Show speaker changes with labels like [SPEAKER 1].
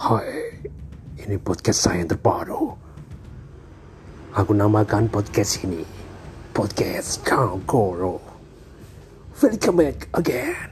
[SPEAKER 1] Hai, ini podcast saya yang terbaru. Aku namakan podcast ini Podcast Kangkoro. Welcome back again.